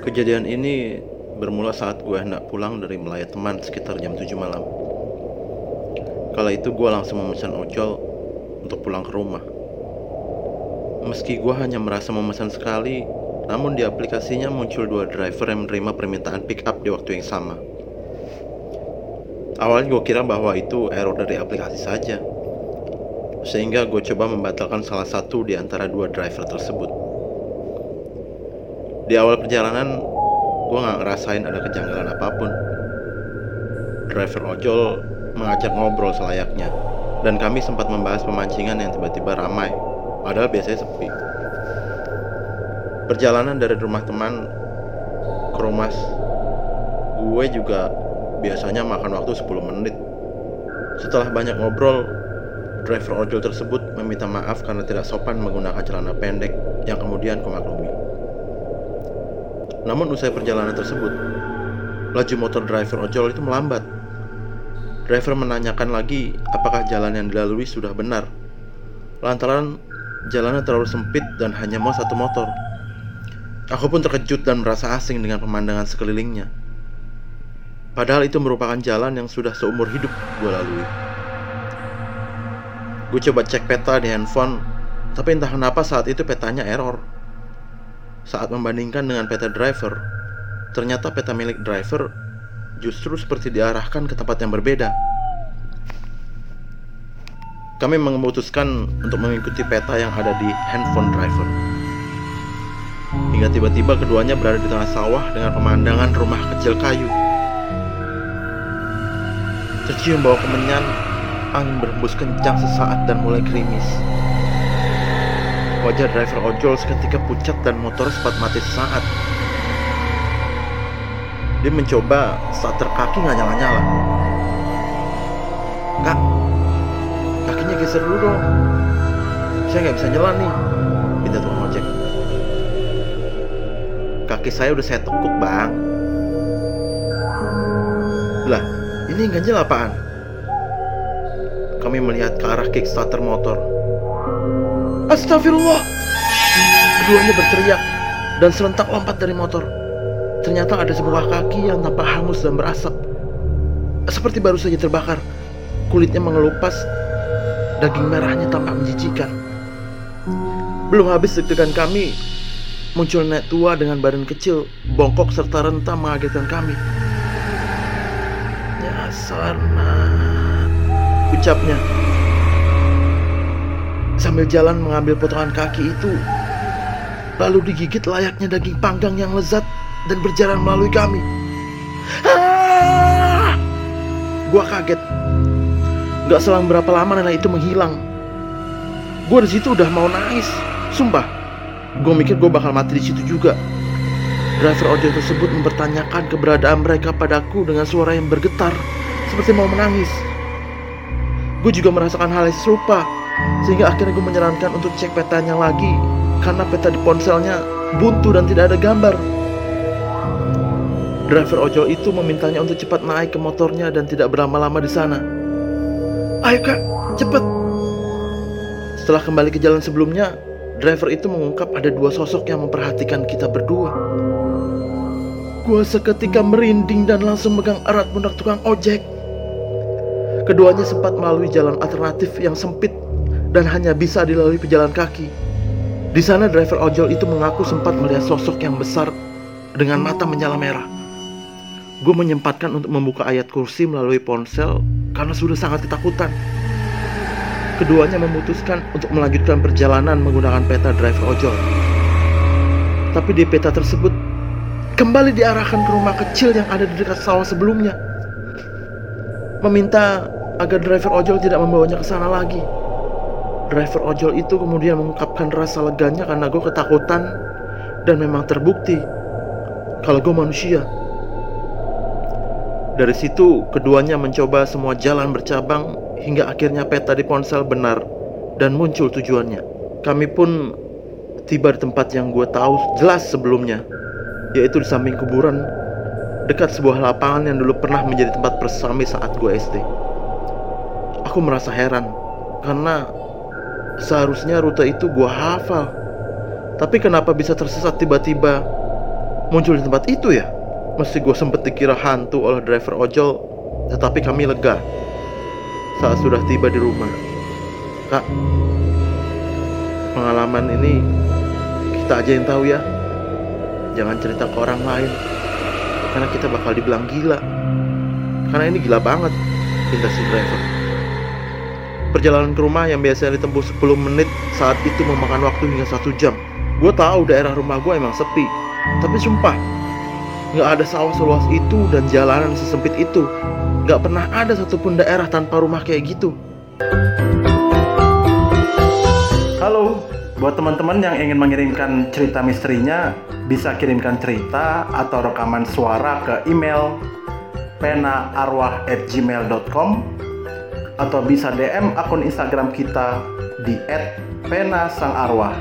Kejadian ini bermula saat gue hendak pulang dari melayat teman sekitar jam 7 malam. Kala itu gue langsung memesan ojol untuk pulang ke rumah. Meski gue hanya merasa memesan sekali, namun di aplikasinya muncul dua driver yang menerima permintaan pick up di waktu yang sama. Awalnya gue kira bahwa itu error dari aplikasi saja, sehingga gue coba membatalkan salah satu di antara dua driver tersebut. Di awal perjalanan, gue gak ngerasain ada kejanggalan apa pun. Driver ojol mengajak ngobrol selayaknya, dan kami sempat membahas pemancingan yang tiba-tiba ramai, padahal biasanya sepi. Perjalanan dari rumah teman ke rumah gue juga biasanya makan waktu 10 menit. Setelah banyak ngobrol, driver ojol tersebut meminta maaf karena tidak sopan menggunakan celana pendek yang kemudian kumaklumi. Namun usai perjalanan tersebut, laju motor driver ojol itu melambat. Driver menanyakan lagi apakah jalan yang dilalui sudah benar. Lantaran jalannya terlalu sempit dan hanya mau satu motor. Aku pun terkejut dan merasa asing dengan pemandangan sekelilingnya. Padahal itu merupakan jalan yang sudah seumur hidup gue lalui. Gue coba cek peta di handphone, tapi entah kenapa saat itu petanya error. Saat membandingkan dengan peta driver, ternyata peta milik driver justru seperti diarahkan ke tempat yang berbeda. Kami memutuskan untuk mengikuti peta yang ada di handphone driver. Hingga tiba-tiba keduanya berada di tengah sawah dengan pemandangan rumah kecil kayu. Tercium bau kemenyan, angin berhembus kencang sesaat dan mulai gerimis. Wajah driver ojol seketika pucat dan motor sempat mati sesaat. Dia mencoba starter kaki nggak nyala-nyala. Kak, kakinya geser dulu dong. Saya nggak bisa jalan nih. Minta tukang ojek. Kaki saya udah saya tekuk bang. Lah, ini ganjil apaan? Kami melihat ke arah kickstarter motor. Astagfirullah. Keduanya berteriak dan serentak lompat dari motor. Ternyata ada sebuah kaki yang tampak hangus dan berasap. Seperti baru saja terbakar. Kulitnya mengelupas, daging merahnya tampak menjijikan. Belum habis deg-degan kami, muncul nenek tua dengan badan kecil, bongkok serta rentah mengagetkan kami. Ya sarna, ucapnya sambil jalan mengambil potongan kaki itu lalu digigit layaknya daging panggang yang lezat dan berjalan melalui kami. Ah! Gua kaget. Gak selang berapa lama nenek itu menghilang. Gue di situ udah mau nangis, sumpah. Gue mikir gue bakal mati di situ juga. Driver ojol tersebut mempertanyakan keberadaan mereka padaku dengan suara yang bergetar, seperti mau menangis. Gue juga merasakan hal yang serupa, sehingga akhirnya gue menyarankan untuk cek petanya lagi karena peta di ponselnya buntu dan tidak ada gambar. Driver ojol itu memintanya untuk cepat naik ke motornya dan tidak berlama-lama di sana. Ayo kak, cepat. Setelah kembali ke jalan sebelumnya, driver itu mengungkap ada dua sosok yang memperhatikan kita berdua. Gua seketika merinding dan langsung megang erat pundak tukang ojek. Keduanya sempat melalui jalan alternatif yang sempit dan hanya bisa dilalui pejalan kaki. Di sana driver ojol itu mengaku sempat melihat sosok yang besar dengan mata menyala merah. Gue menyempatkan untuk membuka ayat kursi melalui ponsel karena sudah sangat ketakutan. Keduanya memutuskan untuk melanjutkan perjalanan menggunakan peta driver ojol. Tapi di peta tersebut kembali diarahkan ke rumah kecil yang ada di dekat sawah sebelumnya. Meminta agar driver ojol tidak membawanya ke sana lagi. Driver ojol itu kemudian mengungkapkan rasa leganya karena gue ketakutan dan memang terbukti kalau gue manusia. Dari situ, keduanya mencoba semua jalan bercabang hingga akhirnya peta di ponsel benar dan muncul tujuannya. Kami pun tiba di tempat yang gue tahu jelas sebelumnya, yaitu di samping kuburan dekat sebuah lapangan yang dulu pernah menjadi tempat persami saat gue SD. Aku merasa heran karena seharusnya rute itu gue hafal. Tapi kenapa bisa tersesat tiba-tiba muncul di tempat itu ya? Meski gue sempet dikira hantu oleh driver ojol, tetapi kami lega saat sudah tiba di rumah. Kak, pengalaman ini kita aja yang tahu ya. Jangan cerita ke orang lain, karena kita bakal dibilang gila. Karena ini gila banget, pinta si driver. Perjalanan ke rumah yang biasanya ditempuh 10 menit saat itu memakan waktu hingga satu jam. Gue tahu daerah rumah gue emang sepi, tapi sumpah nggak ada sawah seluas itu dan jalanan sesempit itu. Nggak pernah ada satupun daerah tanpa rumah kayak gitu. Halo, buat teman-teman yang ingin mengirimkan cerita misterinya, bisa kirimkan cerita atau rekaman suara ke email penaarwah@gmail.com atau bisa DM akun Instagram kita di @penasangarwah.